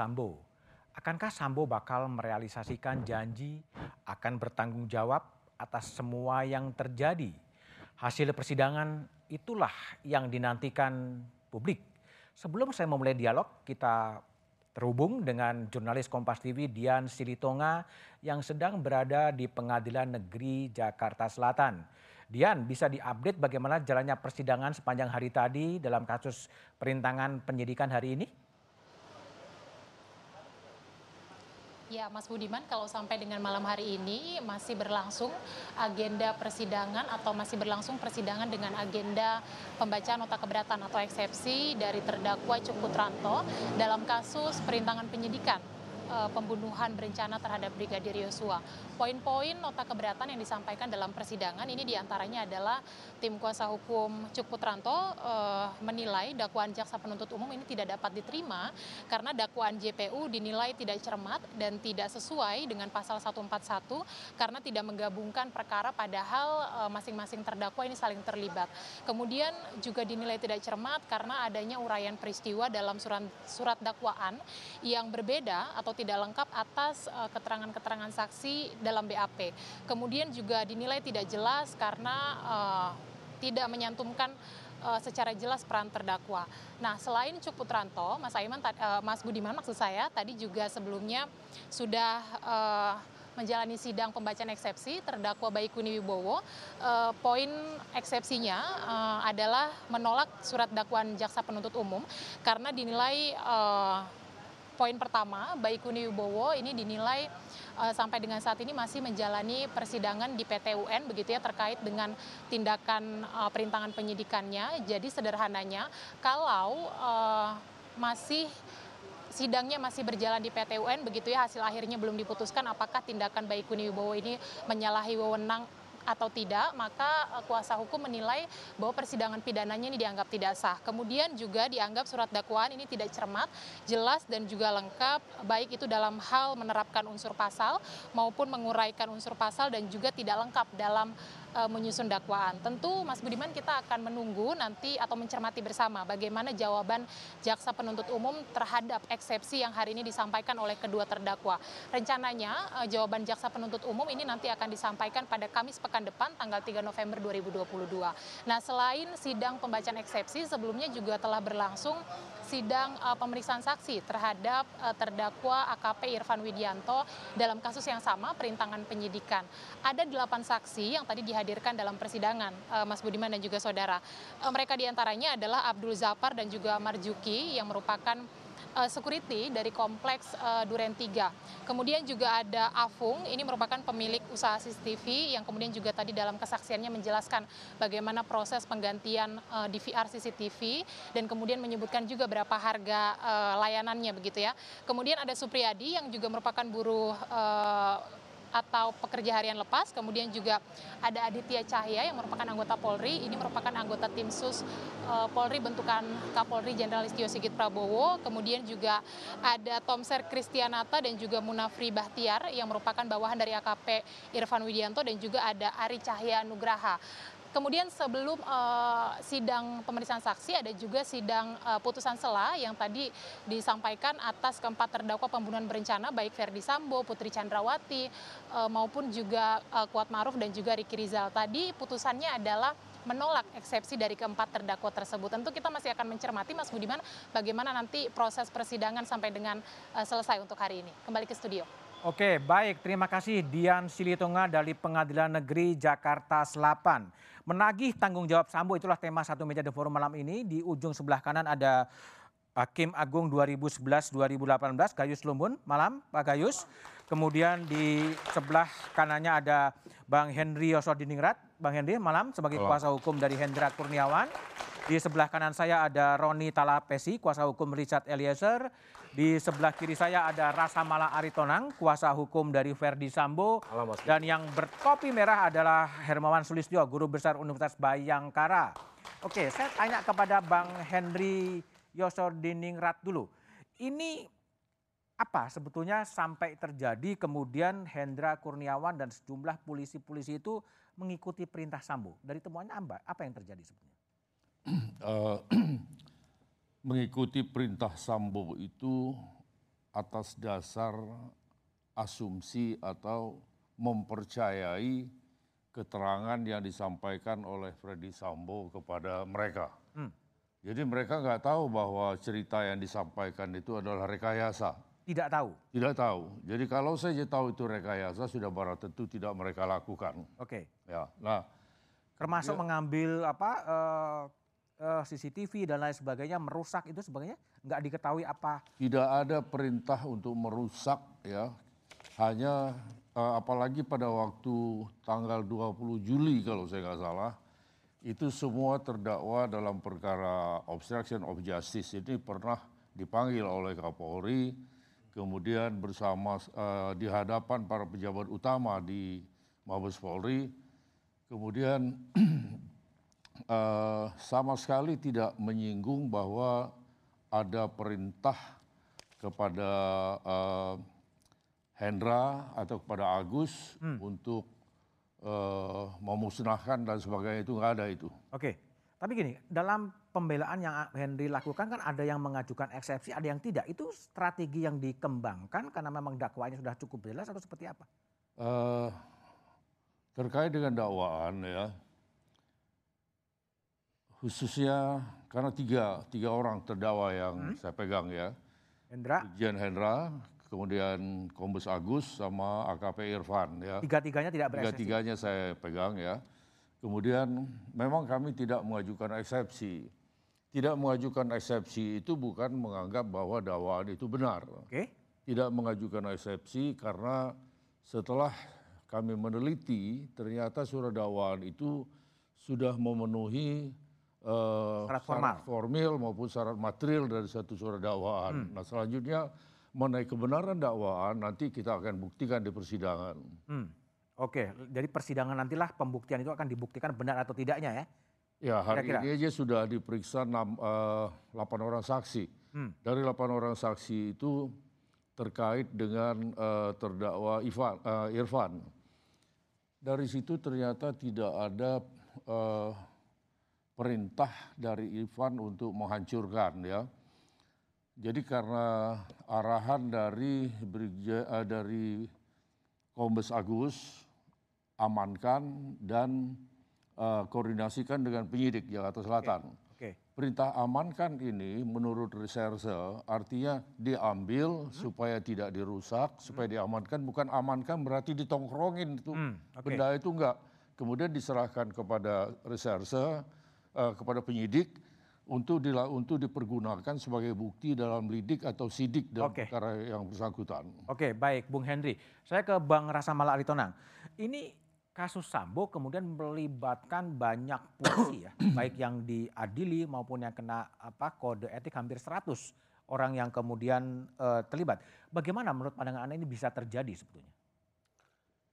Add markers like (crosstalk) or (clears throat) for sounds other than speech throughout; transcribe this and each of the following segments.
Sambo. Akankah Sambo bakal merealisasikan janji akan bertanggung jawab atas semua yang terjadi? Hasil persidangan itulah yang dinantikan publik. Sebelum saya memulai dialog, kita terhubung dengan jurnalis Kompas TV Dian Silitonga yang sedang berada di Pengadilan Negeri Jakarta Selatan. Dian, bisa diupdate bagaimana jalannya persidangan sepanjang hari tadi dalam kasus perintangan penyidikan hari ini? Ya, Mas Budiman, kalau sampai dengan malam hari ini masih berlangsung agenda persidangan atau masih berlangsung persidangan dengan agenda pembacaan nota keberatan atau eksepsi dari terdakwa Cukutranto dalam kasus perintangan penyidikan pembunuhan berencana terhadap Brigadir Yosua. Poin-poin nota keberatan yang disampaikan dalam persidangan ini di antaranya adalah tim kuasa hukum Cuk Putranto uh, menilai dakwaan jaksa penuntut umum ini tidak dapat diterima karena dakwaan JPU dinilai tidak cermat dan tidak sesuai dengan pasal 141 karena tidak menggabungkan perkara padahal uh, masing-masing terdakwa ini saling terlibat. Kemudian juga dinilai tidak cermat karena adanya uraian peristiwa dalam surat, surat dakwaan yang berbeda atau tidak lengkap atas eh, keterangan-keterangan saksi dalam BAP. Kemudian juga dinilai tidak jelas karena uh, tidak menyantumkan uh, secara jelas peran terdakwa. Nah, selain Cuk Putranto, Mas Aiman, Mas Budiman maksud saya tadi juga sebelumnya sudah uh, menjalani sidang pembacaan eksepsi terdakwa Baikuni Wibowo. Uh, poin eksepsinya uh, adalah menolak surat dakwaan jaksa penuntut umum karena dinilai uh, poin pertama, Baikuni Wibowo ini dinilai uh, sampai dengan saat ini masih menjalani persidangan di PT UN begitu ya terkait dengan tindakan uh, perintangan penyidikannya. Jadi sederhananya kalau uh, masih sidangnya masih berjalan di PT UN begitu ya hasil akhirnya belum diputuskan apakah tindakan Baikuni Wibowo ini menyalahi wewenang atau tidak, maka eh, kuasa hukum menilai bahwa persidangan pidananya ini dianggap tidak sah. Kemudian juga dianggap surat dakwaan ini tidak cermat, jelas dan juga lengkap, baik itu dalam hal menerapkan unsur pasal maupun menguraikan unsur pasal dan juga tidak lengkap dalam menyusun dakwaan. Tentu Mas Budiman kita akan menunggu nanti atau mencermati bersama bagaimana jawaban jaksa penuntut umum terhadap eksepsi yang hari ini disampaikan oleh kedua terdakwa. Rencananya uh, jawaban jaksa penuntut umum ini nanti akan disampaikan pada Kamis pekan depan tanggal 3 November 2022. Nah, selain sidang pembacaan eksepsi sebelumnya juga telah berlangsung sidang uh, pemeriksaan saksi terhadap terdakwa AKP Irfan Widianto dalam kasus yang sama perintangan penyidikan. Ada delapan saksi yang tadi dihadirkan dalam persidangan, uh, Mas Budiman dan juga saudara. Uh, mereka di antaranya adalah Abdul Zafar dan juga Marjuki yang merupakan uh, security dari kompleks Duren 3. Kemudian juga ada Afung, ini merupakan pemilik usaha CCTV yang kemudian juga tadi dalam kesaksiannya menjelaskan bagaimana proses penggantian DVR CCTV dan kemudian menyebutkan juga berapa harga layanannya begitu ya. Kemudian ada Supriyadi yang juga merupakan buruh uh, atau pekerja harian lepas. Kemudian juga ada Aditya Cahya yang merupakan anggota Polri. Ini merupakan anggota tim sus uh, Polri bentukan Kapolri Jenderal Istio Sigit Prabowo. Kemudian juga ada Tomser Kristianata dan juga Munafri Bahtiar yang merupakan bawahan dari AKP Irfan Widianto dan juga ada Ari Cahya Nugraha. Kemudian sebelum uh, sidang pemeriksaan saksi ada juga sidang uh, putusan sela yang tadi disampaikan atas keempat terdakwa pembunuhan berencana baik Verdi Sambo, Putri Chandrawati uh, maupun juga Kuat Maruf dan juga Riki Rizal. Tadi putusannya adalah menolak eksepsi dari keempat terdakwa tersebut. Tentu kita masih akan mencermati Mas Budiman bagaimana nanti proses persidangan sampai dengan selesai untuk hari ini. Kembali ke studio. Oke, baik. Terima kasih Dian Silitonga dari Pengadilan Negeri Jakarta Selatan. Menagih tanggung jawab Sambo itulah tema satu meja The Forum malam ini. Di ujung sebelah kanan ada Hakim Agung 2011-2018 Gayus Lumbun. Malam Pak Gayus. Kemudian di sebelah kanannya ada Bang Henry Yosodiningrat. Bang Henry malam sebagai kuasa hukum dari Hendra Kurniawan. Di sebelah kanan saya ada Roni Talapesi, kuasa hukum Richard Eliezer. Di sebelah kiri saya ada Rasa Mala Aritonang, kuasa hukum dari Verdi Sambo. Halo, Dan yang bertopi merah adalah Hermawan Sulistyo, guru besar Universitas Bayangkara. Oke, saya tanya kepada Bang Henry Yosodiningrat dulu. Ini apa sebetulnya sampai terjadi kemudian Hendra Kurniawan dan sejumlah polisi-polisi itu mengikuti perintah Sambo? Dari temuannya apa, apa yang terjadi sebetulnya? Uh, (clears throat) (clears throat) mengikuti perintah Sambo itu atas dasar asumsi atau mempercayai keterangan yang disampaikan oleh Freddy Sambo kepada mereka. Hmm. Jadi mereka nggak tahu bahwa cerita yang disampaikan itu adalah rekayasa. Tidak tahu. Tidak tahu. Jadi kalau saja tahu itu rekayasa sudah barang tentu tidak mereka lakukan. Oke. Ya. Nah, Termasuk Ya. mengambil apa eh, eh, CCTV dan lain sebagainya, merusak itu sebagainya nggak diketahui apa. tidak ada perintah untuk merusak ya. Hanya eh, apalagi pada waktu tanggal 20 Juli kalau saya nggak salah itu semua terdakwa dalam perkara obstruction of justice ini pernah dipanggil oleh Kapolri kemudian bersama eh, di hadapan para pejabat utama di Mabes Polri kemudian (clears throat) eh, sama sekali tidak menyinggung bahwa ada perintah kepada eh, Hendra atau kepada Agus untuk eh, memusnahkan dan sebagainya itu nggak ada itu. Oke. Tapi gini, dalam pembelaan yang Henry lakukan kan ada yang mengajukan eksepsi, ada yang tidak. Itu strategi yang dikembangkan karena memang dakwaannya sudah cukup jelas atau seperti apa? Eh, terkait dengan dakwaan ya, khususnya karena tiga tiga orang terdakwa yang saya pegang ya, Hendra, Irjen Hendra, kemudian Kombes Agus sama AKP Irfan ya. tiga-tiganya tidak bereksepsi. Tiga-tiganya saya pegang ya. Kemudian memang kami tidak mengajukan eksepsi. Tidak mengajukan eksepsi itu bukan menganggap bahwa dakwaan itu benar. Oke. Tidak mengajukan eksepsi karena setelah kami meneliti ternyata surat dakwaan itu sudah memenuhi Syarat formal. formil maupun syarat material dari satu surat dakwaan. Nah selanjutnya mengenai kebenaran dakwaan nanti kita akan buktikan di persidangan. Hmm. Oke, jadi persidangan nantilah pembuktian itu akan dibuktikan benar atau tidaknya ya. Ya hari Kira-kira. ini aja sudah diperiksa enam, eh, 8 orang saksi. Hmm. Dari 8 orang saksi itu terkait dengan eh, terdakwa Ivan, eh, Irfan. Dari situ ternyata tidak ada eh, perintah dari Irfan untuk menghancurkan ya. Jadi karena arahan dari Brigjen eh, dari Kombes Agus amankan dan eh, koordinasikan dengan penyidik Jakarta Selatan. Oke. Perintah amankan ini menurut reserse artinya diambil supaya tidak dirusak, supaya diamankan. Bukan amankan berarti ditongkrongin itu Hmm, oke. benda itu enggak. Kemudian diserahkan kepada reserse, eh, kepada penyidik untuk untuk dipergunakan sebagai bukti dalam lidik atau sidik dalam Oke. perkara yang bersangkutan. Oke, baik Bung Henry. Saya ke Bang Rasamala Aritonang. Ini kasus Sambo kemudian melibatkan banyak polisi ya, (clears throat) baik yang diadili maupun yang kena apa kode etik hampir 100 orang yang kemudian eh, terlibat. Bagaimana menurut pandangan Anda ini bisa terjadi sebetulnya?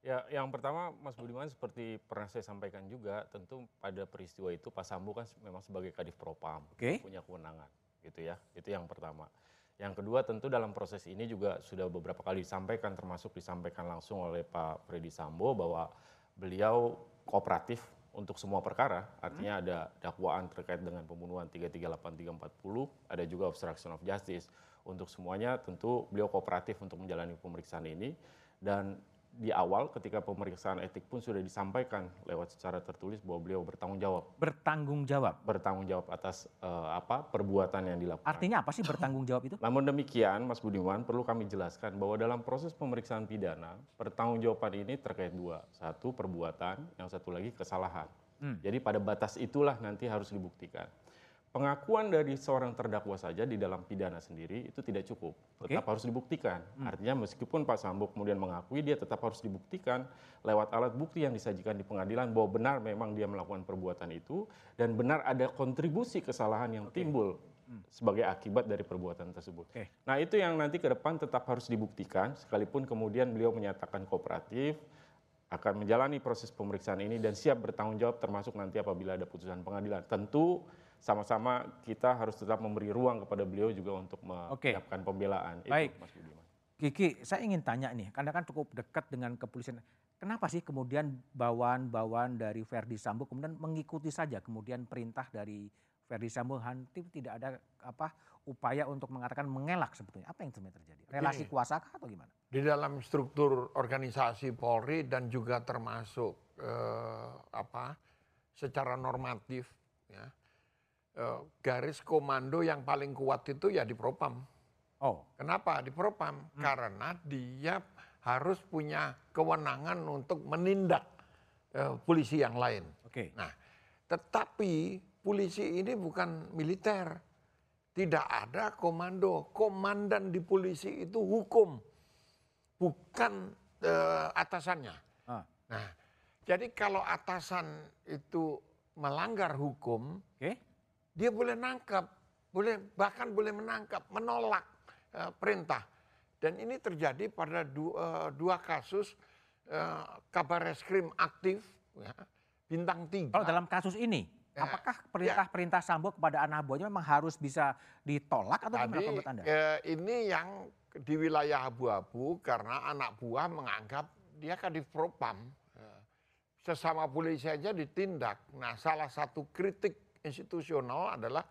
Ya, yang pertama Mas Budiman seperti pernah saya sampaikan juga, tentu pada peristiwa itu Pak Sambo kan memang sebagai kadif propam Oke. punya kewenangan, gitu ya. Itu yang pertama. Yang kedua tentu dalam proses ini juga sudah beberapa kali disampaikan, termasuk disampaikan langsung oleh Pak Freddy Sambo bahwa beliau kooperatif untuk semua perkara, artinya ada dakwaan terkait dengan pembunuhan 338340, ada juga obstruction of justice. Untuk semuanya tentu beliau kooperatif untuk menjalani pemeriksaan ini dan di awal ketika pemeriksaan etik pun sudah disampaikan lewat secara tertulis bahwa beliau bertanggung jawab Bertanggung jawab. bertanggung jawab atas eh, apa perbuatan yang dilakukan. Artinya apa sih bertanggung jawab itu? (laughs) Namun demikian, Mas Budiman, perlu kami jelaskan bahwa dalam proses pemeriksaan pidana, pertanggungjawaban ini terkait dua. Satu, perbuatan, yang satu lagi kesalahan. Hmm. Jadi pada batas itulah nanti harus dibuktikan. Pengakuan dari seorang terdakwa saja di dalam pidana sendiri itu tidak cukup, tetap harus dibuktikan. Artinya meskipun Pak Sambo kemudian mengakui, dia tetap harus dibuktikan lewat alat bukti yang disajikan di pengadilan bahwa benar memang dia melakukan perbuatan itu dan benar ada kontribusi kesalahan yang timbul sebagai akibat dari perbuatan tersebut. Oke. Nah itu yang nanti ke depan tetap harus dibuktikan, sekalipun kemudian beliau menyatakan kooperatif, akan menjalani proses pemeriksaan ini dan siap bertanggung jawab termasuk nanti apabila ada putusan pengadilan. Tentu sama-sama kita harus tetap memberi ruang kepada beliau juga untuk menyiapkan pembelaan. Baik. Itu, Mas Budiman. Kiki, saya ingin tanya nih, karena kan cukup dekat dengan kepolisian. Kenapa sih kemudian bawaan-bawaan dari Verdi Sambo kemudian mengikuti saja kemudian perintah dari Ferdi Sambo Hanti tidak ada apa upaya untuk mengatakan mengelak sebetulnya. Apa yang sebenarnya terjadi? Relasi Begini. kuasa kah atau gimana? Di dalam struktur organisasi Polri dan juga termasuk eh, apa secara normatif ya garis komando yang paling kuat itu ya di Propam. Oh, Kenapa di Propam? Karena dia harus punya kewenangan untuk menindak eh, polisi yang lain. oke. Nah, tetapi polisi ini bukan militer. Tidak ada komando. Komandan di polisi itu hukum, bukan eh, atasannya. Ah, Nah, jadi kalau atasan itu melanggar hukum, Oke. Dia boleh nangkap, boleh bahkan boleh menangkap, menolak eh, perintah. Dan ini terjadi pada dua, dua kasus eh, kabar reskrim aktif, ya, bintang tiga. Kalau dalam kasus ini, Ya, apakah perintah-perintah Sambo kepada anak buahnya memang harus bisa ditolak atau gimana Tadi kalau menurut Anda? eh, ini yang di wilayah abu-abu karena anak buah menganggap dia kadif propam. Eh, Sesama polisi saja ditindak. Nah salah satu kritik institusional adalah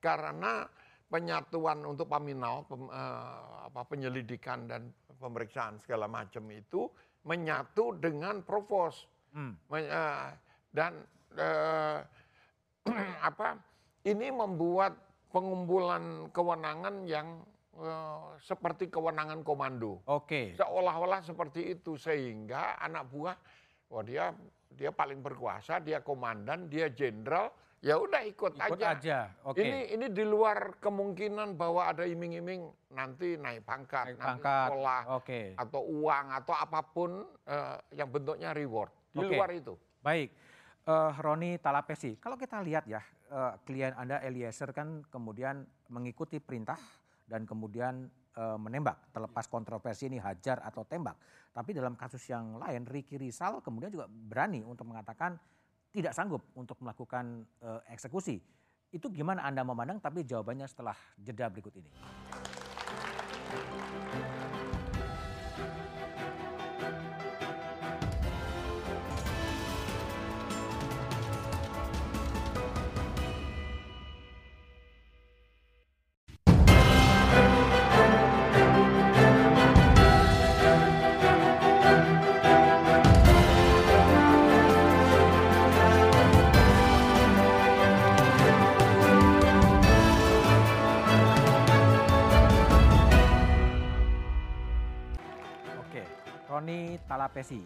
karena penyatuan untuk paminal, pem- eh, apa, penyelidikan dan pemeriksaan segala macam itu menyatu dengan provos. Hmm. Men- eh, dan eh, (clears throat) apa ini membuat pengumpulan kewenangan yang eh, seperti kewenangan komando Oke. seolah-olah seperti itu sehingga anak buah wah dia dia paling berkuasa dia komandan dia jenderal ya udah ikut, Ikut aja, aja. Oke. ini ini di luar kemungkinan bahwa ada iming-iming nanti naik pangkat Naik nanti pangkat. sekolah Oke. atau uang atau apa pun eh, yang bentuknya reward di Oke. luar itu Baik, Eh, Roni Talapesi, kalau kita lihat ya, eh, klien Anda Eliezer kan kemudian mengikuti perintah dan kemudian menembak, terlepas kontroversi ini hajar atau tembak. Tapi dalam kasus yang lain, Ricky Rizal kemudian juga berani untuk mengatakan tidak sanggup untuk melakukan eh, eksekusi. Itu gimana Anda memandang, tapi jawabannya setelah jeda berikut ini. Roni Talapesi.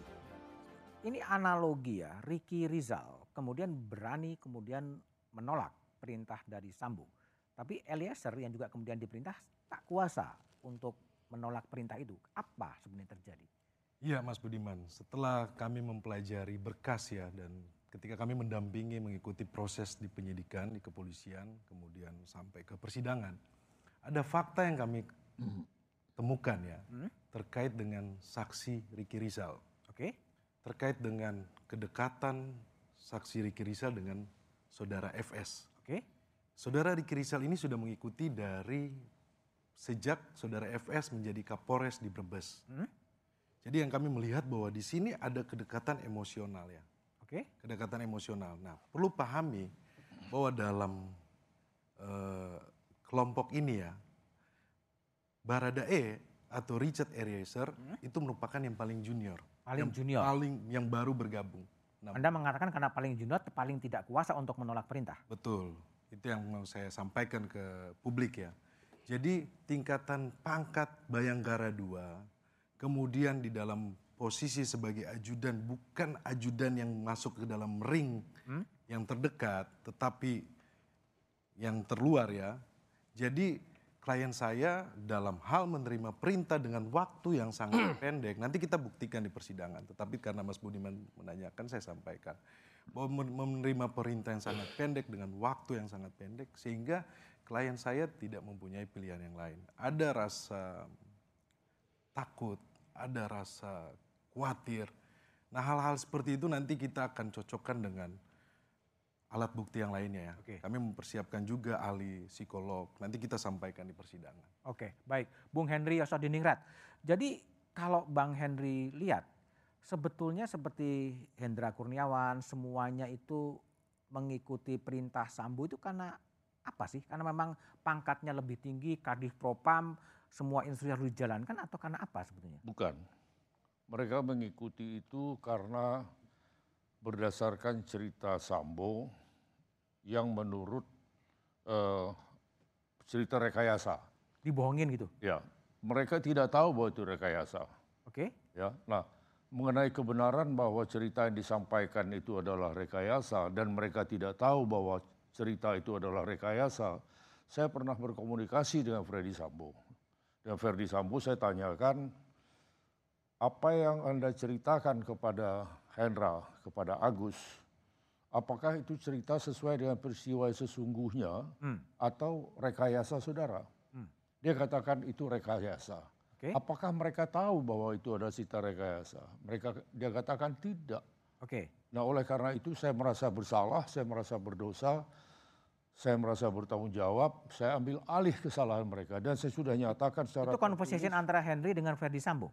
Ini analogi ya, Ricky Rizal kemudian berani kemudian menolak perintah dari Sambo. Tapi Eliezer yang juga kemudian diperintah tak kuasa untuk menolak perintah itu. Apa sebenarnya terjadi? Iya Mas Budiman, setelah kami mempelajari berkas ya dan ketika kami mendampingi mengikuti proses di penyidikan, di kepolisian, kemudian sampai ke persidangan, ada fakta yang kami temukan ya Hmm? Terkait dengan saksi Riki Rizal, Oke, terkait dengan kedekatan saksi Riki Rizal dengan saudara FS. oke, Saudara Riki Rizal ini sudah mengikuti dari sejak saudara FS menjadi Kapolres di Brebes. Hmm? Jadi yang kami melihat bahwa di sini ada kedekatan emosional ya, oke, kedekatan emosional. Nah, perlu pahami bahwa dalam eh, kelompok ini ya, Baradae atau Richard Eliezer itu merupakan yang paling junior, paling yang junior. paling yang baru bergabung. Nah, Anda mengatakan karena paling junior paling tidak kuasa untuk menolak perintah. Betul, itu yang mau saya sampaikan ke publik ya. Jadi tingkatan pangkat Bayangkara 2, kemudian di dalam posisi sebagai ajudan, bukan ajudan yang masuk ke dalam ring Hmm? yang terdekat, tetapi yang terluar ya. Jadi klien saya dalam hal menerima perintah dengan waktu yang sangat (clears throat) pendek, nanti kita buktikan di persidangan. Tetapi karena Mas Budiman menanyakan, saya sampaikan bahwa men- menerima perintah yang sangat pendek dengan waktu yang sangat pendek, sehingga klien saya tidak mempunyai pilihan yang lain. Ada rasa takut, ada rasa khawatir. Nah hal-hal seperti itu nanti kita akan cocokkan dengan alat bukti yang lainnya ya. Oke. Kami mempersiapkan juga ahli psikolog. Nanti kita sampaikan di persidangan. Oke, baik. Bung Henry Yosodiningrat. Jadi kalau Bang Henry lihat, sebetulnya seperti Hendra Kurniawan, semuanya itu mengikuti perintah Sambo itu karena apa sih? Karena memang pangkatnya lebih tinggi, kadif propam, semua instruksi harus dijalankan atau karena apa sebetulnya? Bukan. Mereka mengikuti itu karena berdasarkan cerita Sambo yang menurut eh, cerita rekayasa. Dibohongin gitu. Ya, mereka tidak tahu bahwa itu rekayasa. Oke? Ya, nah mengenai kebenaran bahwa cerita yang disampaikan itu adalah rekayasa dan mereka tidak tahu bahwa cerita itu adalah rekayasa. Saya pernah berkomunikasi dengan Freddy Sambo. Dan Freddy Sambo saya tanyakan apa yang Anda ceritakan kepada Hendra, kepada Agus, apakah itu cerita sesuai dengan peristiwa sesungguhnya atau rekayasa saudara? Dia katakan itu rekayasa. Oke. Apakah mereka tahu bahwa itu adalah cerita rekayasa? Mereka dia katakan tidak. Oke. Nah, oleh karena itu saya merasa bersalah, saya merasa berdosa, saya merasa bertanggung jawab, saya ambil alih kesalahan mereka dan saya sudah nyatakan secara Itu conversation antara Henry dengan Ferdi Sambo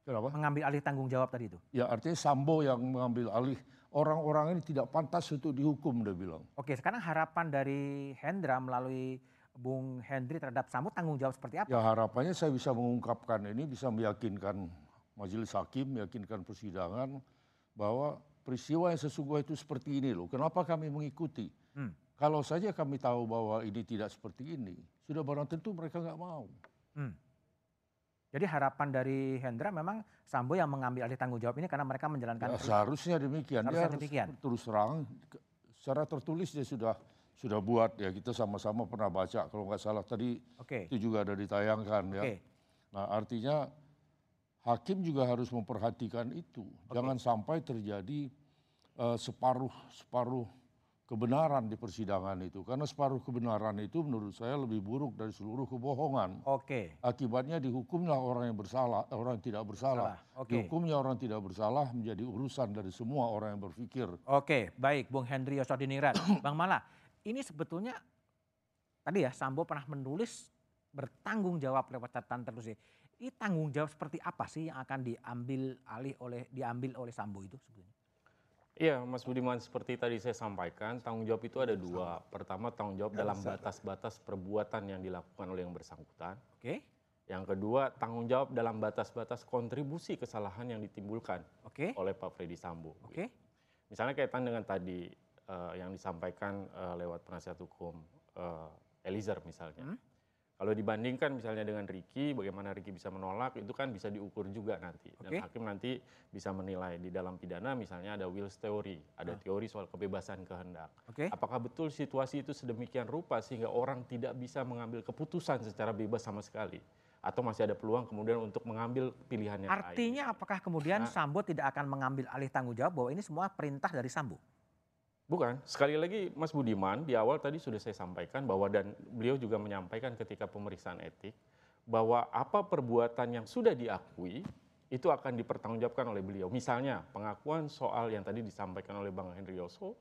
Kenapa? mengambil alih tanggung jawab tadi itu. Ya artinya Sambo yang mengambil alih orang-orang ini tidak pantas untuk dihukum dia bilang. Oke, sekarang harapan dari Hendra melalui Bung Henry terhadap Sambo tanggung jawab seperti apa? Ya harapannya saya bisa mengungkapkan ini, bisa meyakinkan majelis hakim, meyakinkan persidangan bahwa peristiwa yang sesungguhnya itu seperti ini loh. Kenapa kami mengikuti? Hmm. Kalau saja kami tahu bahwa ini tidak seperti ini, sudah barang tentu mereka nggak mau. Hmm. Jadi harapan dari Hendra memang Sambo yang mengambil alih tanggung jawab ini karena mereka menjalankan Ya, seharusnya demikian. Seharusnya dia harus demikian. terus terang, secara tertulis dia sudah sudah buat ya kita sama-sama pernah baca kalau nggak salah tadi Oke. itu juga ada ditayangkan ya. Nah artinya hakim juga harus memperhatikan itu. Jangan sampai terjadi eh, separuh separuh kebenaran di persidangan itu. Karena separuh kebenaran itu menurut saya lebih buruk dari seluruh kebohongan. Oke. Akibatnya dihukumlah orang yang bersalah, orang yang tidak bersalah. Salah, oke. Dihukumnya orang yang tidak bersalah menjadi urusan dari semua orang yang berpikir. Oke, baik Bung Henry Yosodinirat. (coughs) Bang Mala, ini sebetulnya tadi ya Sambo pernah menulis bertanggung jawab lewat catatan tertulis. Ini tanggung jawab seperti apa sih yang akan diambil alih oleh diambil oleh Sambo itu sebetulnya? Iya, Mas Budiman, seperti tadi saya sampaikan, tanggung jawab itu ada dua. Pertama, tanggung jawab dalam batas-batas perbuatan yang dilakukan oleh yang bersangkutan. Oke, Yang kedua, tanggung jawab dalam batas-batas kontribusi kesalahan yang ditimbulkan oke, oleh Pak Freddy Sambo. oke, Misalnya kaitan dengan tadi eh, yang disampaikan eh, lewat penasihat hukum eh, Eliezer misalnya. Hmm. Kalau dibandingkan misalnya dengan Ricky, bagaimana Ricky bisa menolak itu kan bisa diukur juga nanti. Dan hakim nanti bisa menilai di dalam pidana misalnya ada Wills theory, ada teori soal kebebasan kehendak. oke. Apakah betul situasi itu sedemikian rupa sehingga orang tidak bisa mengambil keputusan secara bebas sama sekali? Atau masih ada peluang kemudian untuk mengambil pilihan yang lain? Artinya apakah kemudian Nah. Sambo tidak akan mengambil alih tanggung jawab bahwa ini semua perintah dari Sambo? Bukan, sekali lagi Mas Budiman di awal tadi sudah saya sampaikan bahwa dan beliau juga menyampaikan ketika pemeriksaan etik bahwa apa perbuatan yang sudah diakui itu akan dipertanggungjawabkan oleh beliau. Misalnya pengakuan soal yang tadi disampaikan oleh Bang Henry Yoso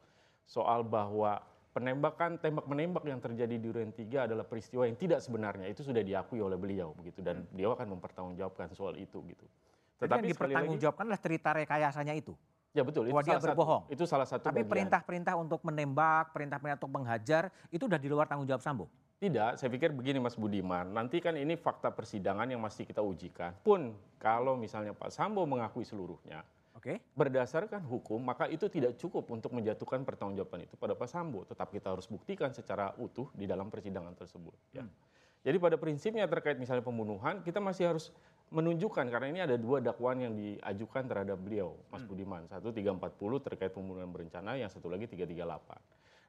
soal bahwa penembakan tembak menembak yang terjadi di Duren 3 adalah peristiwa yang tidak sebenarnya itu sudah diakui oleh beliau begitu dan beliau akan mempertanggungjawabkan soal itu gitu. Jadi yang dipertanggungjawabkan adalah cerita rekayasanya itu. Ya betul itu dia salah satu- berbohong. itu salah satu Tapi perintah-perintah untuk menembak, perintah-perintah untuk menghajar itu udah di luar tanggung jawab Sambo. Tidak, saya pikir begini Mas Budiman, nanti kan ini fakta persidangan yang masih kita ujikan. Pun kalau misalnya Pak Sambo mengakui seluruhnya, Oke. berdasarkan hukum, maka itu tidak cukup untuk menjatuhkan pertanggungjawaban itu pada Pak Sambo. Tetap kita harus buktikan secara utuh di dalam persidangan tersebut. Ya. Jadi pada prinsipnya terkait misalnya pembunuhan, kita masih harus menunjukkan, karena ini ada dua dakwaan yang diajukan terhadap beliau, Mas Budiman. Satu 340 terkait pembunuhan berencana, yang satu lagi 338.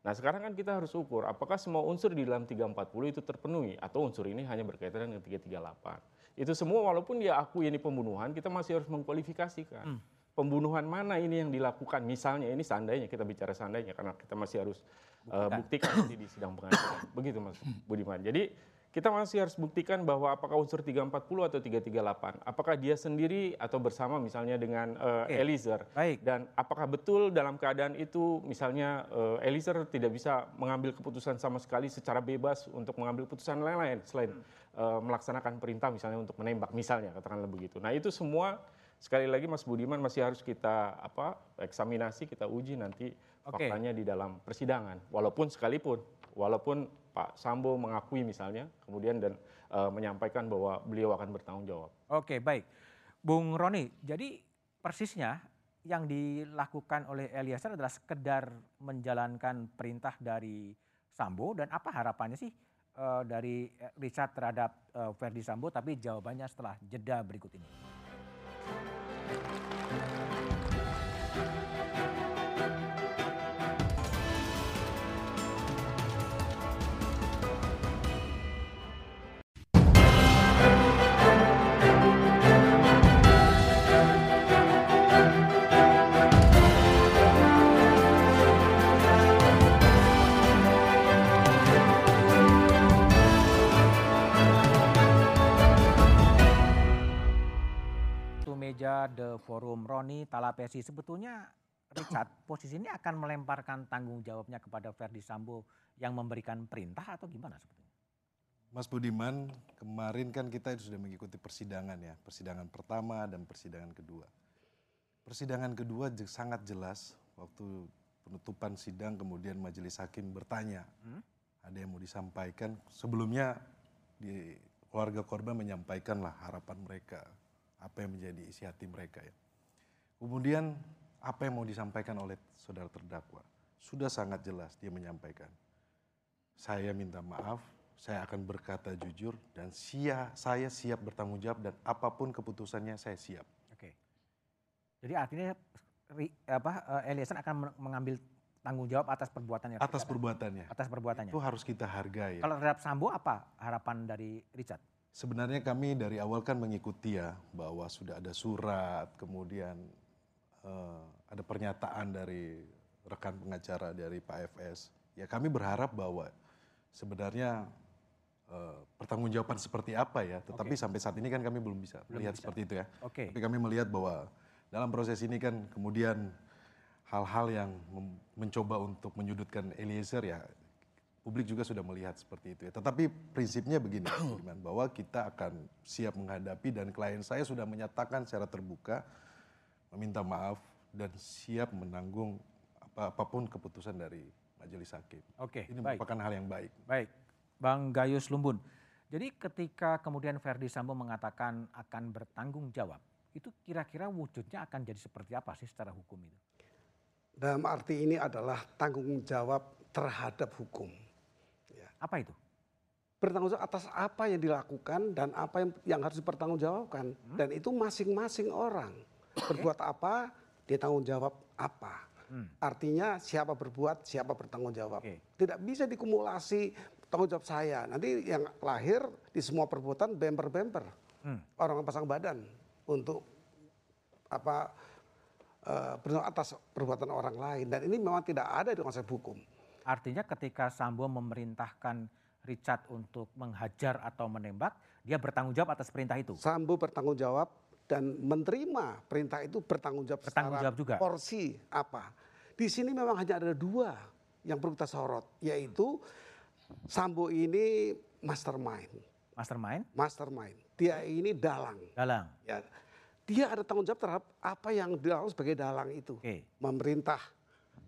Nah sekarang kan kita harus ukur apakah semua unsur di dalam 340 itu terpenuhi atau unsur ini hanya berkaitan dengan 338. Itu semua walaupun dia akui ini pembunuhan, kita masih harus mengkualifikasikan. Pembunuhan mana ini yang dilakukan? Misalnya ini seandainya kita bicara seandainya karena kita masih harus uh, buktikan nanti di sidang pengadilan. Begitu Mas Budiman. Jadi kita masih harus buktikan bahwa apakah unsur 340 atau 338, apakah dia sendiri atau bersama misalnya dengan uh, Oke. Eliezer. Baik. Dan apakah betul dalam keadaan itu misalnya eh, Eliezer tidak bisa mengambil keputusan sama sekali secara bebas untuk mengambil keputusan lain-lain selain eh, melaksanakan perintah misalnya untuk menembak misalnya katakanlah begitu. Nah itu semua sekali lagi Mas Budiman masih harus kita apa eksaminasi kita uji nanti Oke. faktanya di dalam persidangan. Walaupun sekalipun walaupun Pak Sambo mengakui misalnya kemudian dan eh, menyampaikan bahwa beliau akan bertanggung jawab. Oke, baik. Bung Roni, jadi persisnya yang dilakukan oleh Eliezer adalah sekedar menjalankan perintah dari Sambo dan apa harapannya sih eh, dari Richard terhadap eh, Verdi Sambo tapi jawabannya setelah jeda berikut ini. The Forum Roni Talapesi sebetulnya Richard (coughs) posisi ini akan melemparkan tanggung jawabnya kepada Verdi Sambo yang memberikan perintah atau gimana sebetulnya? Mas Budiman, kemarin kan kita sudah mengikuti persidangan ya, persidangan pertama dan persidangan kedua. Persidangan kedua sangat jelas waktu penutupan sidang kemudian majelis hakim bertanya, ada yang mau disampaikan. Sebelumnya di keluarga korban menyampaikanlah harapan mereka, apa yang menjadi isi hati mereka ya. Kemudian apa yang mau disampaikan oleh saudara terdakwa? Sudah sangat jelas dia menyampaikan. Saya minta maaf, saya akan berkata jujur dan sia, saya siap bertanggung jawab dan apa pun keputusannya saya siap. Oke. Jadi artinya apa eh, Eliezer akan men- mengambil tanggung jawab atas perbuatannya. Atas Richard? perbuatannya. atas perbuatannya. Itu harus kita hargai. ya. Kalau terhadap Sambo apa harapan dari Richard? Sebenarnya kami dari awal kan mengikuti ya bahwa sudah ada surat, kemudian eh, ada pernyataan dari rekan pengacara dari Pak FS. Ya kami berharap bahwa sebenarnya eh, pertanggungjawaban seperti apa ya, tetapi sampai saat ini kan kami belum bisa melihat seperti itu ya. Oke. Tapi kami melihat bahwa dalam proses ini kan kemudian hal-hal yang mencoba untuk menyudutkan Eliezer ya publik juga sudah melihat seperti itu ya. Tetapi prinsipnya begini, (clears throat) Budiman, bahwa kita akan siap menghadapi dan klien saya sudah menyatakan secara terbuka meminta maaf dan siap menanggung apa apa pun keputusan dari majelis hakim. Oke, Ini baik. merupakan hal yang baik. Baik, Bang Gayus Lumbun. Jadi ketika kemudian Verdi Sambo mengatakan akan bertanggung jawab, itu kira-kira wujudnya akan jadi seperti apa sih secara hukum itu? Dalam arti ini adalah tanggung jawab terhadap hukum. Apa itu? Bertanggung jawab atas apa yang dilakukan dan apa yang, yang harus dipertanggungjawabkan. Hmm? Dan itu masing-masing orang. Berbuat apa, dia tanggung jawab apa. Hmm. Artinya siapa berbuat, siapa bertanggung jawab. Oke. Tidak bisa dikumulasi tanggung jawab saya. Nanti yang lahir di semua perbuatan bemper-bemper. Hmm. Orang pasang badan untuk apa bertanggung atas perbuatan orang lain. Dan ini memang tidak ada di konsep hukum. Artinya ketika Sambo memerintahkan Richard untuk menghajar atau menembak, dia bertanggung jawab atas perintah itu. Sambo bertanggung jawab dan menerima perintah itu bertanggung jawab Bertanggung secara jawab juga. porsi apa. Di sini memang hanya ada dua yang perlu kita sorot, yaitu Sambo ini mastermind, Mastermind, mastermind. Dia ini dalang. dalang. Ya, dia ada tanggung jawab terhadap apa yang dilakukan sebagai dalang itu. Oke. Memerintah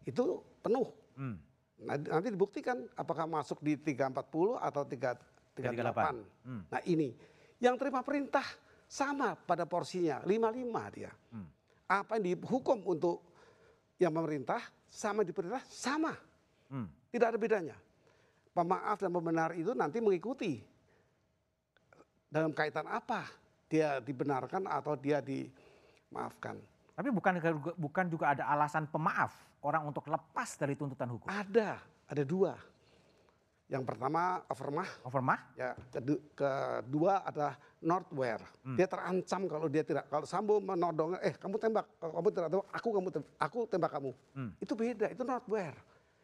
itu penuh. Hmm. Nanti, dibuktikan apakah masuk di 340 atau 3, 338. Hmm. Nah ini, yang terima perintah sama pada porsinya, 55 dia. Hmm. Apa yang dihukum untuk yang pemerintah sama diperintah sama. Hmm. Tidak ada bedanya. Pemaaf dan pembenar itu nanti mengikuti dalam kaitan apa dia dibenarkan atau dia dimaafkan. Tapi bukan bukan juga ada alasan pemaaf orang untuk lepas dari tuntutan hukum. Ada, ada dua. Yang pertama overmah, Overmah? ya kedu- kedua adalah Northware. Dia terancam kalau dia tidak kalau Sambo menodong, eh kamu tembak, kalau kamu tidak tembak, aku kamu tem- aku tembak kamu. Hmm. Itu beda, itu Northware.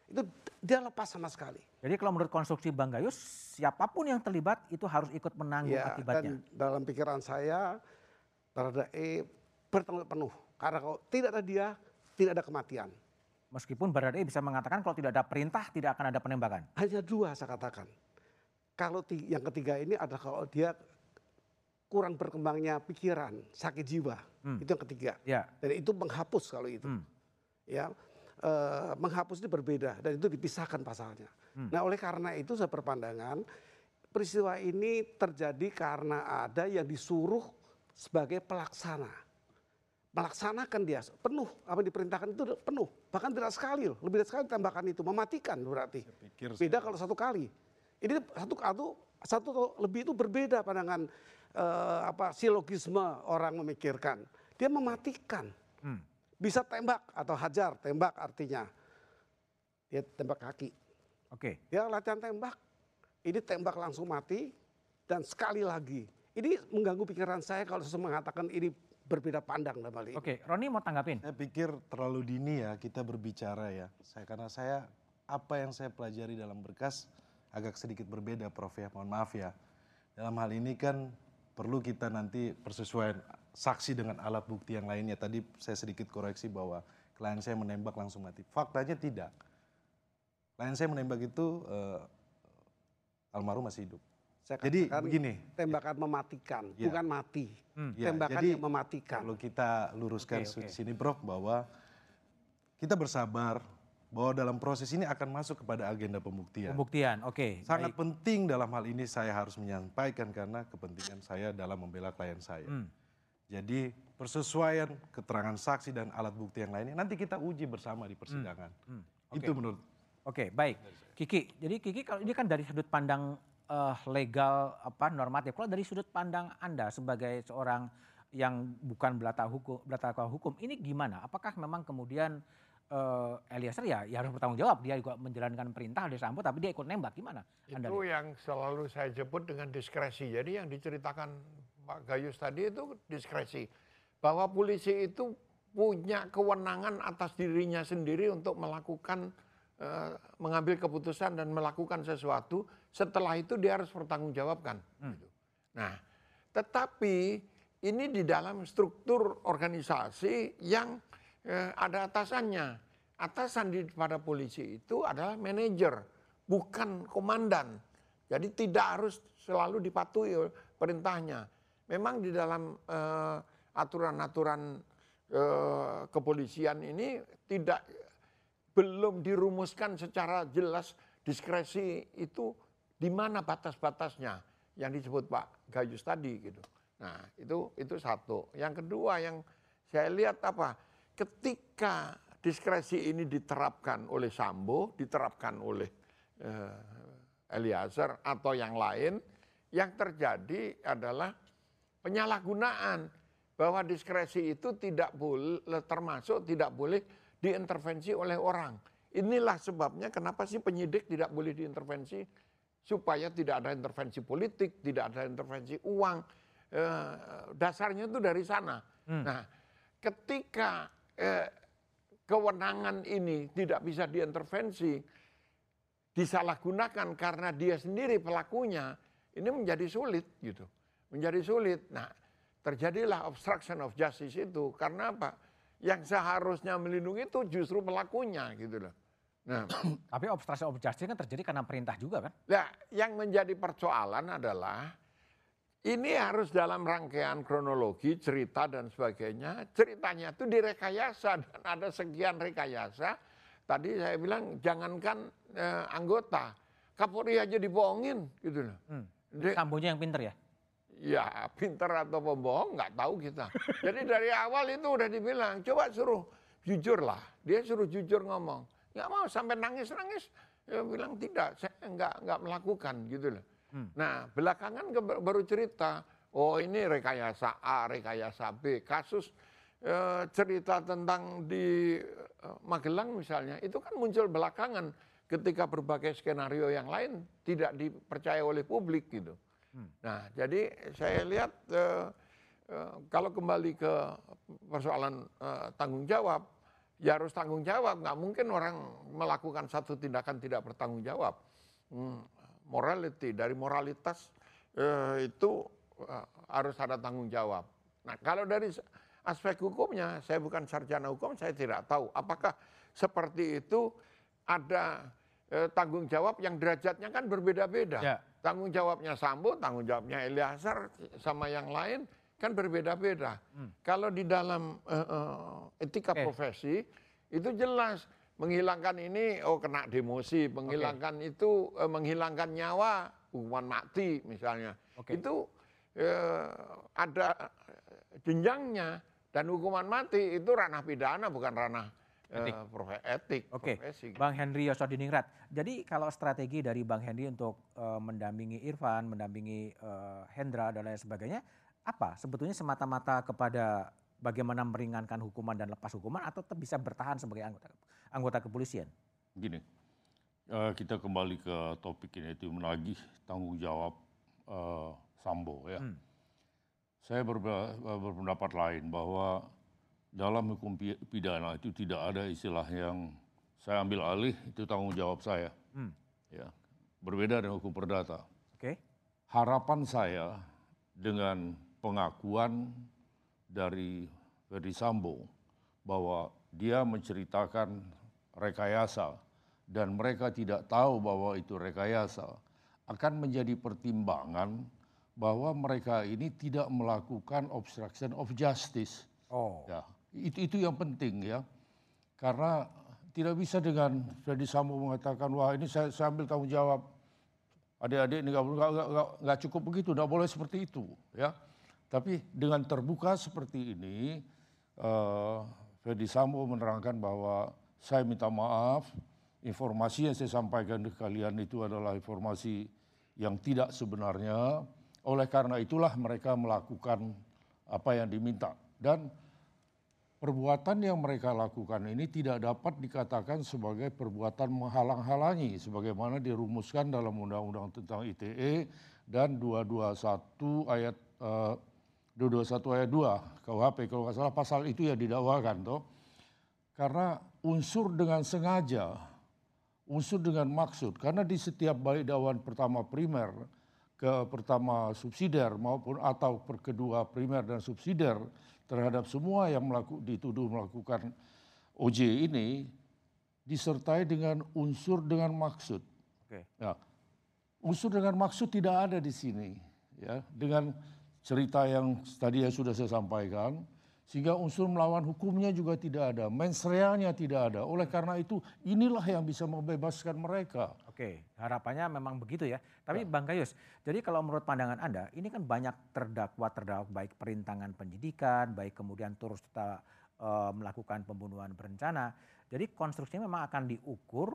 Itu dia lepas sama sekali. Jadi kalau menurut konstruksi Bang Gayus, siapa pun yang terlibat itu harus ikut menanggung Ya, akibatnya. dan dalam pikiran saya Baradae bertanggung penuh. Karena kalau tidak ada dia, tidak ada kematian. Meskipun Baradae bisa mengatakan kalau tidak ada perintah tidak akan ada penembakan. Hanya dua saya katakan. Kalau yang ketiga ini adalah kalau dia kurang berkembangnya pikiran, sakit jiwa. Hmm. Itu yang ketiga. Ya. Dan itu menghapus kalau itu. Hmm. Ya. eh, menghapus itu berbeda dan itu dipisahkan pasalnya. Nah oleh karena itu saya berpandangan peristiwa ini terjadi karena ada yang disuruh sebagai pelaksana. Melaksanakan dia penuh apa diperintahkan itu penuh. Bahkan tidak sekali loh lebih dari sekali tembakan itu mematikan berarti. Pikir beda kalau satu kali. Ini satu satu satu lebih itu berbeda pandangan eh, apa silogisme orang memikirkan. Dia mematikan. Hmm. bisa tembak atau hajar tembak artinya. Dia tembak kaki. Oke. dia latihan tembak. Ini tembak langsung mati dan sekali lagi. Ini mengganggu pikiran saya kalau seseorang mengatakan ini berbeda pandang dalam hal ini. Oke, Roni mau tanggapin? Saya pikir terlalu dini ya kita berbicara ya. Saya karena saya apa yang saya pelajari dalam berkas agak sedikit berbeda Prof ya. Mohon maaf ya. Dalam hal ini kan perlu kita nanti persesuaian saksi dengan alat bukti yang lainnya. Tadi saya sedikit koreksi bahwa klien saya menembak langsung mati. Faktanya tidak. Klien saya menembak itu eh, almarhum masih hidup. Saya Jadi katakan begini. tembakan mematikan, Ya. bukan mati. Ya, tembakan jadi yang mematikan. Perlu kita luruskan oke. di sini Prof bahwa kita bersabar bahwa dalam proses ini akan masuk kepada agenda pembuktian. Pembuktian, oke. Sangat baik. penting dalam hal ini saya harus menyampaikan karena kepentingan saya dalam membela klien saya. Hmm. Jadi persesuaian keterangan saksi dan alat bukti yang lainnya nanti kita uji bersama di persidangan. Hmm. Itu menurut Oke, baik. Kiki, jadi Kiki kalau ini kan dari sudut pandang eh, legal apa normatif. Kalau dari sudut pandang Anda sebagai seorang yang bukan belata hukum, belata hukum, ini gimana? Apakah memang kemudian eh, Eliezer ya, ya harus bertanggung jawab dia juga menjalankan perintah dari Sambo tapi dia ikut nembak gimana? Anda Itu lihat? yang selalu saya sebut dengan diskresi. Jadi yang diceritakan Pak Gayus tadi itu diskresi. Bahwa polisi itu punya kewenangan atas dirinya sendiri untuk melakukan eh, mengambil keputusan dan melakukan sesuatu. Setelah itu dia harus bertanggungjawabkan. gitu. Nah, tetapi ini di dalam struktur organisasi yang eh, ada atasannya. Atasan di pada polisi itu adalah manajer, bukan komandan. Jadi tidak harus selalu dipatuhi perintahnya. Memang di dalam eh, aturan-aturan eh, kepolisian ini tidak belum dirumuskan secara jelas diskresi itu di mana batas-batasnya yang disebut Pak Gayus tadi gitu. Nah, itu itu satu. Yang kedua yang saya lihat apa? Ketika diskresi ini diterapkan oleh Sambo, diterapkan oleh eh, Eliezer atau yang lain, yang terjadi adalah penyalahgunaan bahwa diskresi itu tidak boleh termasuk tidak boleh diintervensi oleh orang. Inilah sebabnya kenapa sih penyidik tidak boleh diintervensi supaya tidak ada intervensi politik, tidak ada intervensi uang. Eh, dasarnya itu dari sana. Nah, ketika eh, kewenangan ini tidak bisa diintervensi, disalahgunakan karena dia sendiri pelakunya, ini menjadi sulit gitu. Menjadi sulit. Nah, terjadilah obstruction of justice itu karena apa? Yang seharusnya melindungi itu justru pelakunya gitu loh. Nah, (clears throat) Tapi obstruction of justice kan terjadi karena perintah juga kan? Nah, yang menjadi persoalan adalah ini harus dalam rangkaian kronologi, cerita dan sebagainya. Ceritanya itu direkayasa (laughs) dan ada sekian rekayasa. Tadi saya bilang jangankan eh, anggota, Kapolri aja dibohongin gitu loh. Hmm. Sambonya yang pinter ya? Ya pinter atau pembohong nggak tahu kita. Jadi dari awal itu udah dibilang, coba suruh jujur lah. Dia suruh jujur ngomong. Nggak mau sampai nangis-nangis. Dia bilang tidak, saya nggak nggak melakukan gitu loh. Nah belakangan ke- baru cerita, oh ini rekayasa A, rekayasa B. Kasus eh, cerita tentang di eh, Magelang misalnya, itu kan muncul belakangan ketika berbagai skenario yang lain tidak dipercaya oleh publik gitu. Nah, jadi saya lihat eh, kalau kembali ke persoalan eh, tanggung jawab, ya harus tanggung jawab. Nggak mungkin orang melakukan satu tindakan tidak bertanggung jawab. Hmm, morality dari moralitas eh, itu eh, harus ada tanggung jawab. Nah, kalau dari aspek hukumnya, saya bukan sarjana hukum, saya tidak tahu apakah seperti itu ada eh, tanggung jawab yang derajatnya kan berbeda-beda. Ya. Tanggung jawabnya Sambo, tanggung jawabnya Eliezer sama yang lain kan berbeda-beda. Kalau di dalam eh, eh, etika Oke. profesi itu jelas menghilangkan ini oh kena demosi, menghilangkan itu eh, menghilangkan nyawa hukuman mati misalnya. Oke. Itu eh, ada jenjangnya dan hukuman mati itu ranah pidana bukan ranah eh, Etik. profe- etik. Oke, profesi. Bang Henry Yosodiningrat. Jadi kalau strategi dari Bang Henry untuk eh, mendampingi Irfan, mendampingi eh, Hendra dan lain sebagainya, apa? Sebetulnya semata-mata kepada bagaimana meringankan hukuman dan lepas hukuman atau tetap bisa bertahan sebagai anggota anggota kepolisian? Gini, eh, kita kembali ke topik ini itu menagih tanggung jawab eh, Sambo ya. Hmm. Saya berpendapat lain bahwa dalam hukum pi- pidana itu tidak ada istilah yang saya ambil alih itu tanggung jawab saya. Hmm. Ya, berbeda dengan hukum perdata. Oke. Harapan saya dengan pengakuan dari Ferdi Sambo bahwa dia menceritakan rekayasa dan mereka tidak tahu bahwa itu rekayasa akan menjadi pertimbangan bahwa mereka ini tidak melakukan obstruction of justice. Oh. Ya, itu itu yang penting ya. Karena tidak bisa dengan Ferdi Sambo mengatakan wah ini saya, saya ambil tanggung jawab adik-adik ini nggak cukup begitu, nggak boleh seperti itu, ya. Tapi dengan terbuka seperti ini, eh Ferdi Sambo menerangkan bahwa saya minta maaf, informasi yang saya sampaikan ke kalian itu adalah informasi yang tidak sebenarnya. Oleh karena itulah mereka melakukan apa yang diminta dan perbuatan yang mereka lakukan ini tidak dapat dikatakan sebagai perbuatan menghalang-halangi sebagaimana dirumuskan dalam Undang-Undang tentang ITE dan 221 ayat eh, 221 ayat 2 KUHP kalau nggak salah pasal itu yang didakwakan toh. Karena unsur dengan sengaja, unsur dengan maksud karena di setiap balik dakwaan pertama primer ke pertama subsidiar maupun atau per kedua primer dan subsidiar terhadap semua yang melaku, dituduh melakukan OJ ini disertai dengan unsur dengan maksud. Oke. Ya, unsur dengan maksud tidak ada di sini, ya dengan cerita yang tadi ya sudah saya sampaikan, sehingga unsur melawan hukumnya juga tidak ada, mens realnya tidak ada. Oleh karena itu inilah yang bisa membebaskan mereka. Oke, harapannya memang begitu ya. Tapi Bang Gayus, jadi kalau menurut pandangan Anda, ini kan banyak terdakwa terdakwa baik perintangan penyidikan, baik kemudian turut serta eh, melakukan pembunuhan berencana. Jadi konstruksinya memang akan diukur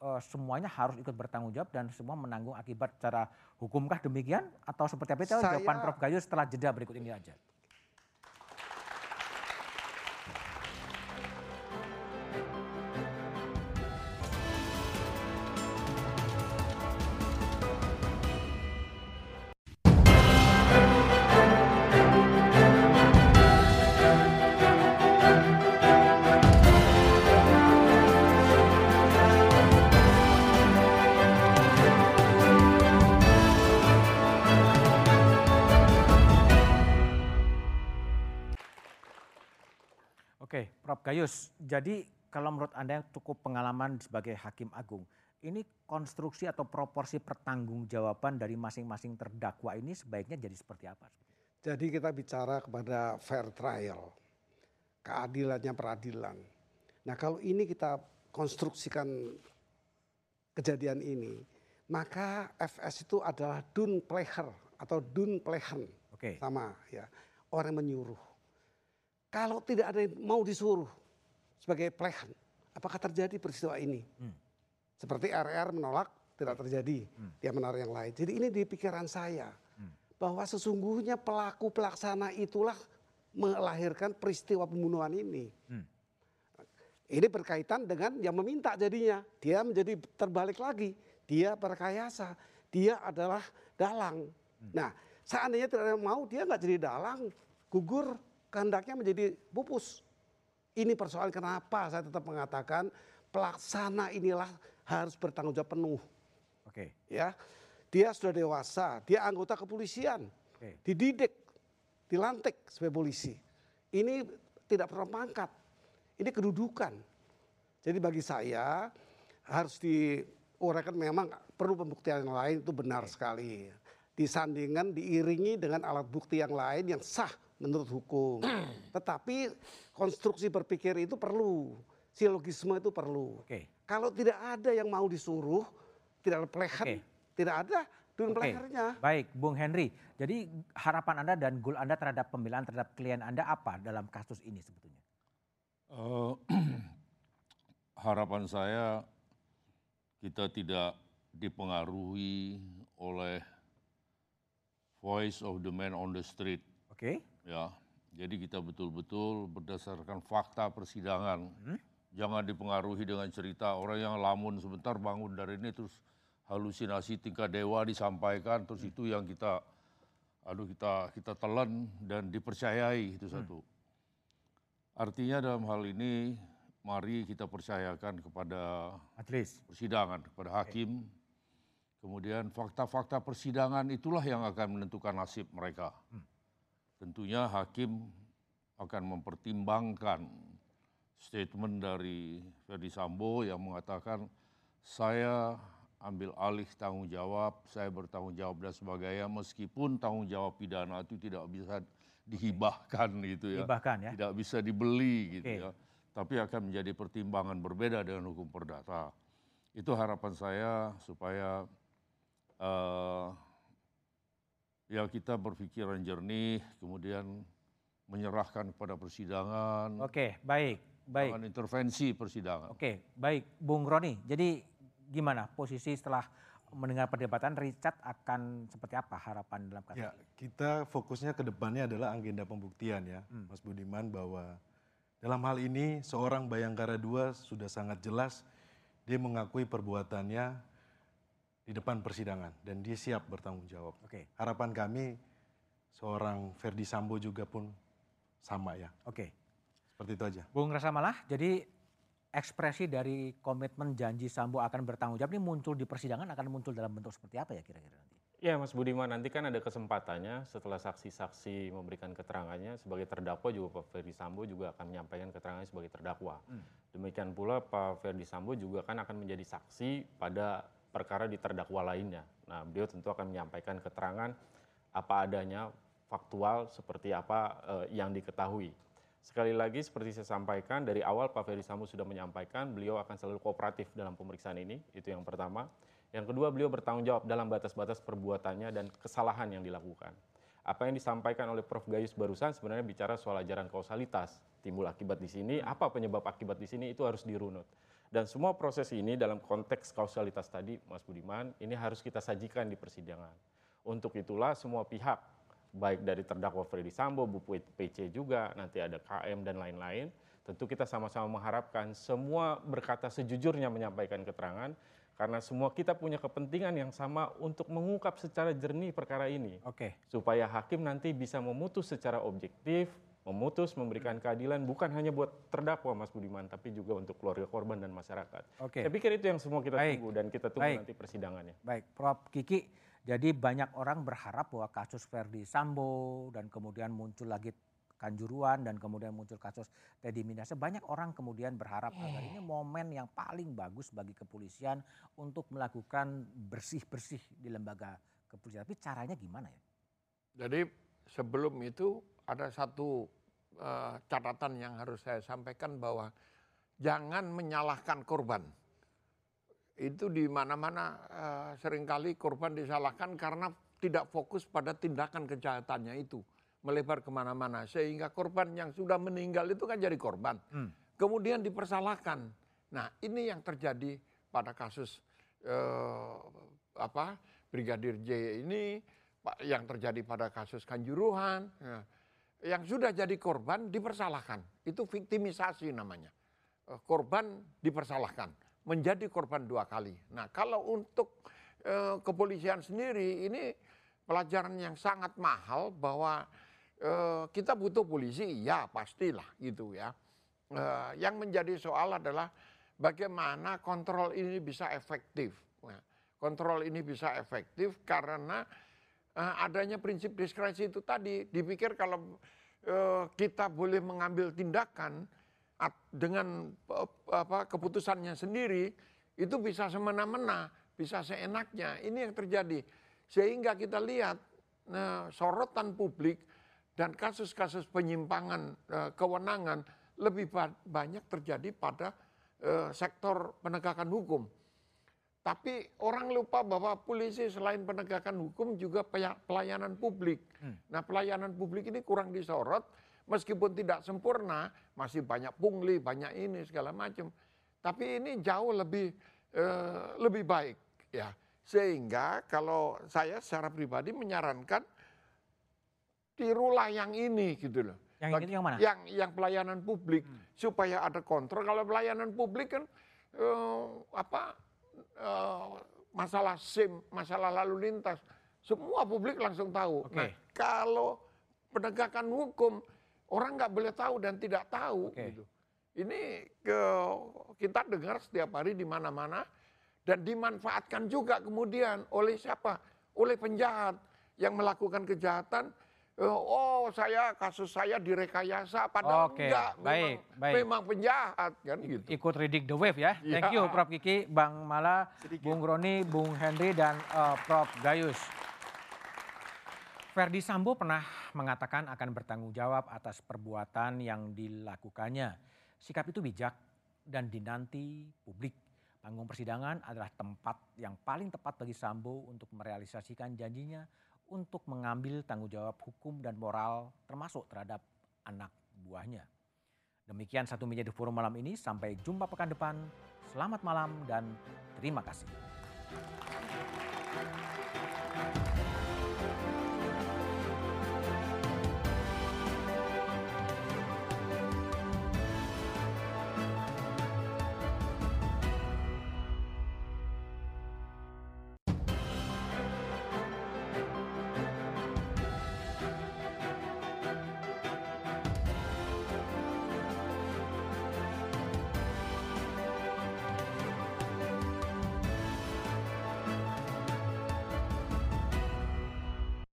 eh, semuanya harus ikut bertanggung jawab dan semua menanggung akibat secara hukumkah demikian? Atau seperti apa itu? Saya- jawaban Prof. Gayus setelah jeda berikut ini aja. Gayus. Jadi kalau menurut Anda yang cukup pengalaman sebagai hakim agung, ini konstruksi atau proporsi pertanggungjawaban dari masing-masing terdakwa ini sebaiknya jadi seperti apa? Jadi kita bicara kepada fair trial, keadilannya peradilan. Nah kalau ini kita konstruksikan kejadian ini, maka FS itu adalah dun pleher atau dun plehen Oke. sama ya orang menyuruh. Kalau tidak ada yang mau disuruh sebagai plehen, apakah terjadi peristiwa ini? Hmm. Seperti RR menolak tidak terjadi, dia menaruh yang lain. Jadi ini di pikiran saya bahwa sesungguhnya pelaku pelaksana itulah melahirkan peristiwa pembunuhan ini. Hmm. Ini berkaitan dengan yang meminta jadinya. Dia menjadi terbalik lagi. Dia berkayasa. Dia adalah dalang. Nah, seandainya tidak ada yang mau, dia nggak jadi dalang. Gugur, kehendaknya menjadi pupus. Ini persoalan kenapa saya tetap mengatakan pelaksana inilah harus bertanggung jawab penuh. Oke. Ya, dia sudah dewasa, dia anggota kepolisian, Oke. dididik, dilantik sebagai polisi. Ini tidak pernah pangkat, ini kedudukan. Jadi bagi saya harus diuraikan memang perlu pembuktian yang lain itu benar sekali. Disandingkan, diiringi dengan alat bukti yang lain yang sah menurut hukum. (clears throat) Tetapi konstruksi berpikir itu perlu. silogisme itu perlu. Oke. Kalau tidak ada yang mau disuruh, tidak ada pelehan, Oke. tidak ada dun Oke, pelehernya. baik Bung Henry. Jadi harapan Anda dan goal Anda terhadap pembelaan terhadap klien Anda apa dalam kasus ini sebetulnya? Eh, (clears throat) harapan saya kita tidak dipengaruhi oleh voice of the man on the street Oke. Ya. Jadi kita betul-betul berdasarkan fakta persidangan. Jangan dipengaruhi dengan cerita orang yang lamun sebentar bangun dari ini terus halusinasi tingkat dewa disampaikan terus itu yang kita aduh kita kita telan dan dipercayai itu satu. Artinya dalam hal ini mari kita percayakan kepada Majelis. persidangan kepada hakim. Kemudian fakta-fakta persidangan itulah yang akan menentukan nasib mereka. Tentunya hakim akan mempertimbangkan statement dari Ferdi Sambo yang mengatakan saya ambil alih tanggung jawab, saya bertanggung jawab dan sebagainya meskipun tanggung jawab pidana itu tidak bisa dihibahkan gitu ya. Ya. Tidak bisa dibeli gitu ya. Tapi akan menjadi pertimbangan berbeda dengan hukum perdata. Itu harapan saya supaya eh, ya kita berpikiran jernih, kemudian menyerahkan kepada persidangan, Oke, baik. Baik. jangan intervensi persidangan. Oke, baik Bung Roni. Jadi gimana posisi setelah mendengar perdebatan Richard akan seperti apa harapan dalam kasus Ya, ini? kita fokusnya ke depannya adalah agenda pembuktian ya, Mas Budiman bahwa dalam hal ini seorang Bayangkara II sudah sangat jelas dia mengakui perbuatannya di depan persidangan dan dia siap bertanggung jawab. Oke. Harapan kami seorang Ferdi Sambo juga pun sama ya. Oke. Seperti itu aja. Bung Rasa Malah, jadi ekspresi dari komitmen janji Sambo akan bertanggung jawab ini muncul di persidangan akan muncul dalam bentuk seperti apa ya kira-kira nanti? Ya Mas Budiman, nanti kan ada kesempatannya setelah saksi-saksi memberikan keterangannya sebagai terdakwa juga Pak Ferdi Sambo juga akan menyampaikan keterangannya sebagai terdakwa. Demikian pula Pak Ferdi Sambo juga kan akan menjadi saksi pada perkara di terdakwa lainnya. Nah beliau tentu akan menyampaikan keterangan apa adanya faktual seperti apa eh, yang diketahui. Sekali lagi seperti saya sampaikan dari awal Pak Ferdi Sambo sudah menyampaikan beliau akan selalu kooperatif dalam pemeriksaan ini, itu yang pertama. Yang kedua beliau bertanggung jawab dalam batas-batas perbuatannya dan kesalahan yang dilakukan. Apa yang disampaikan oleh Prof Gayus barusan sebenarnya bicara soal ajaran kausalitas. Timbul akibat di sini, apa penyebab akibat di sini itu harus dirunut. Dan semua proses ini dalam konteks kausalitas tadi Mas Budiman, ini harus kita sajikan di persidangan. Untuk itulah semua pihak baik dari terdakwa Freddy Sambo, Bu PC juga, nanti ada KM dan lain-lain. Tentu kita sama-sama mengharapkan semua berkata sejujurnya menyampaikan keterangan karena semua kita punya kepentingan yang sama untuk mengungkap secara jernih perkara ini Oke. supaya hakim nanti bisa memutus secara objektif, memutus memberikan keadilan bukan hanya buat terdakwa Mas Budiman tapi juga untuk keluarga korban dan masyarakat. Oke. Saya pikir itu yang semua kita Baik. tunggu dan kita tunggu Baik. nanti persidangannya. Baik, Prof Kiki. Jadi banyak orang berharap bahwa kasus Verdi Sambo dan kemudian muncul lagi Kanjuruan dan kemudian muncul kasus Teddy Minasa. Banyak orang kemudian berharap agar ini momen yang paling bagus bagi kepolisian untuk melakukan bersih-bersih di lembaga kepolisian. Tapi caranya gimana ya? Jadi sebelum itu ada satu eh, catatan yang harus saya sampaikan bahwa jangan menyalahkan korban. Itu di mana-mana eh, sering kali korban disalahkan karena tidak fokus pada tindakan kejahatannya itu. Melebar ke mana-mana. Sehingga korban yang sudah meninggal itu kan jadi korban. Kemudian dipersalahkan. Nah ini yang terjadi pada kasus eh, apa Brigadir J ini, yang terjadi pada kasus Kanjuruhan, ya. Yang sudah jadi korban dipersalahkan. Itu viktimisasi namanya. Eh, Korban dipersalahkan, menjadi korban dua kali. Nah kalau untuk eh, kepolisian sendiri ini pelajaran yang sangat mahal bahwa eh, kita butuh polisi, ya pastilah gitu ya. Eh, yang menjadi soal adalah bagaimana kontrol ini bisa efektif. Nah, kontrol ini bisa efektif karena adanya prinsip diskresi itu tadi. Dipikir kalau eh, kita boleh mengambil tindakan dengan eh, apa keputusannya sendiri itu bisa semena-mena, bisa seenaknya. Ini yang terjadi. Sehingga kita lihat nah, sorotan publik dan kasus-kasus penyimpangan eh, kewenangan lebih ba- banyak terjadi pada eh, sektor penegakan hukum. Tapi orang lupa bahwa polisi selain penegakan hukum juga pelayanan publik. Nah pelayanan publik ini kurang disorot, meskipun tidak sempurna, masih banyak pungli, banyak ini segala macam. Tapi ini jauh lebih eh, lebih baik ya. Sehingga kalau saya secara pribadi menyarankan tirulah yang ini gitu loh. Yang Bagi- ini yang mana? Yang yang pelayanan publik supaya ada kontrol. Kalau pelayanan publik kan eh, apa eh, masalah SIM, masalah lalu lintas, semua publik langsung tahu. Oke. Nah, kalau penegakan hukum orang nggak boleh tahu dan tidak tahu Oke. gitu. Ini ke kita dengar setiap hari di mana-mana dan dimanfaatkan juga kemudian oleh siapa? Oleh penjahat yang melakukan kejahatan. Eh, Oh, saya kasus saya direkayasa, padahal Oke, enggak. baik, memang, baik. memang penjahat kan gitu. ikut reading the wave ya. Thank you. Prof Kiki, Bang Mala, Bung Roni, Bung Henry dan eh, Prof Gayus. Verdi Sambo pernah mengatakan akan bertanggung jawab atas perbuatan yang dilakukannya. Sikap itu bijak dan dinanti publik. Panggung persidangan adalah tempat yang paling tepat bagi Sambo untuk merealisasikan janjinya untuk mengambil tanggung jawab hukum dan moral termasuk terhadap anak buahnya. Demikian satu meja di forum malam ini. Sampai jumpa pekan depan. Selamat malam dan terima kasih.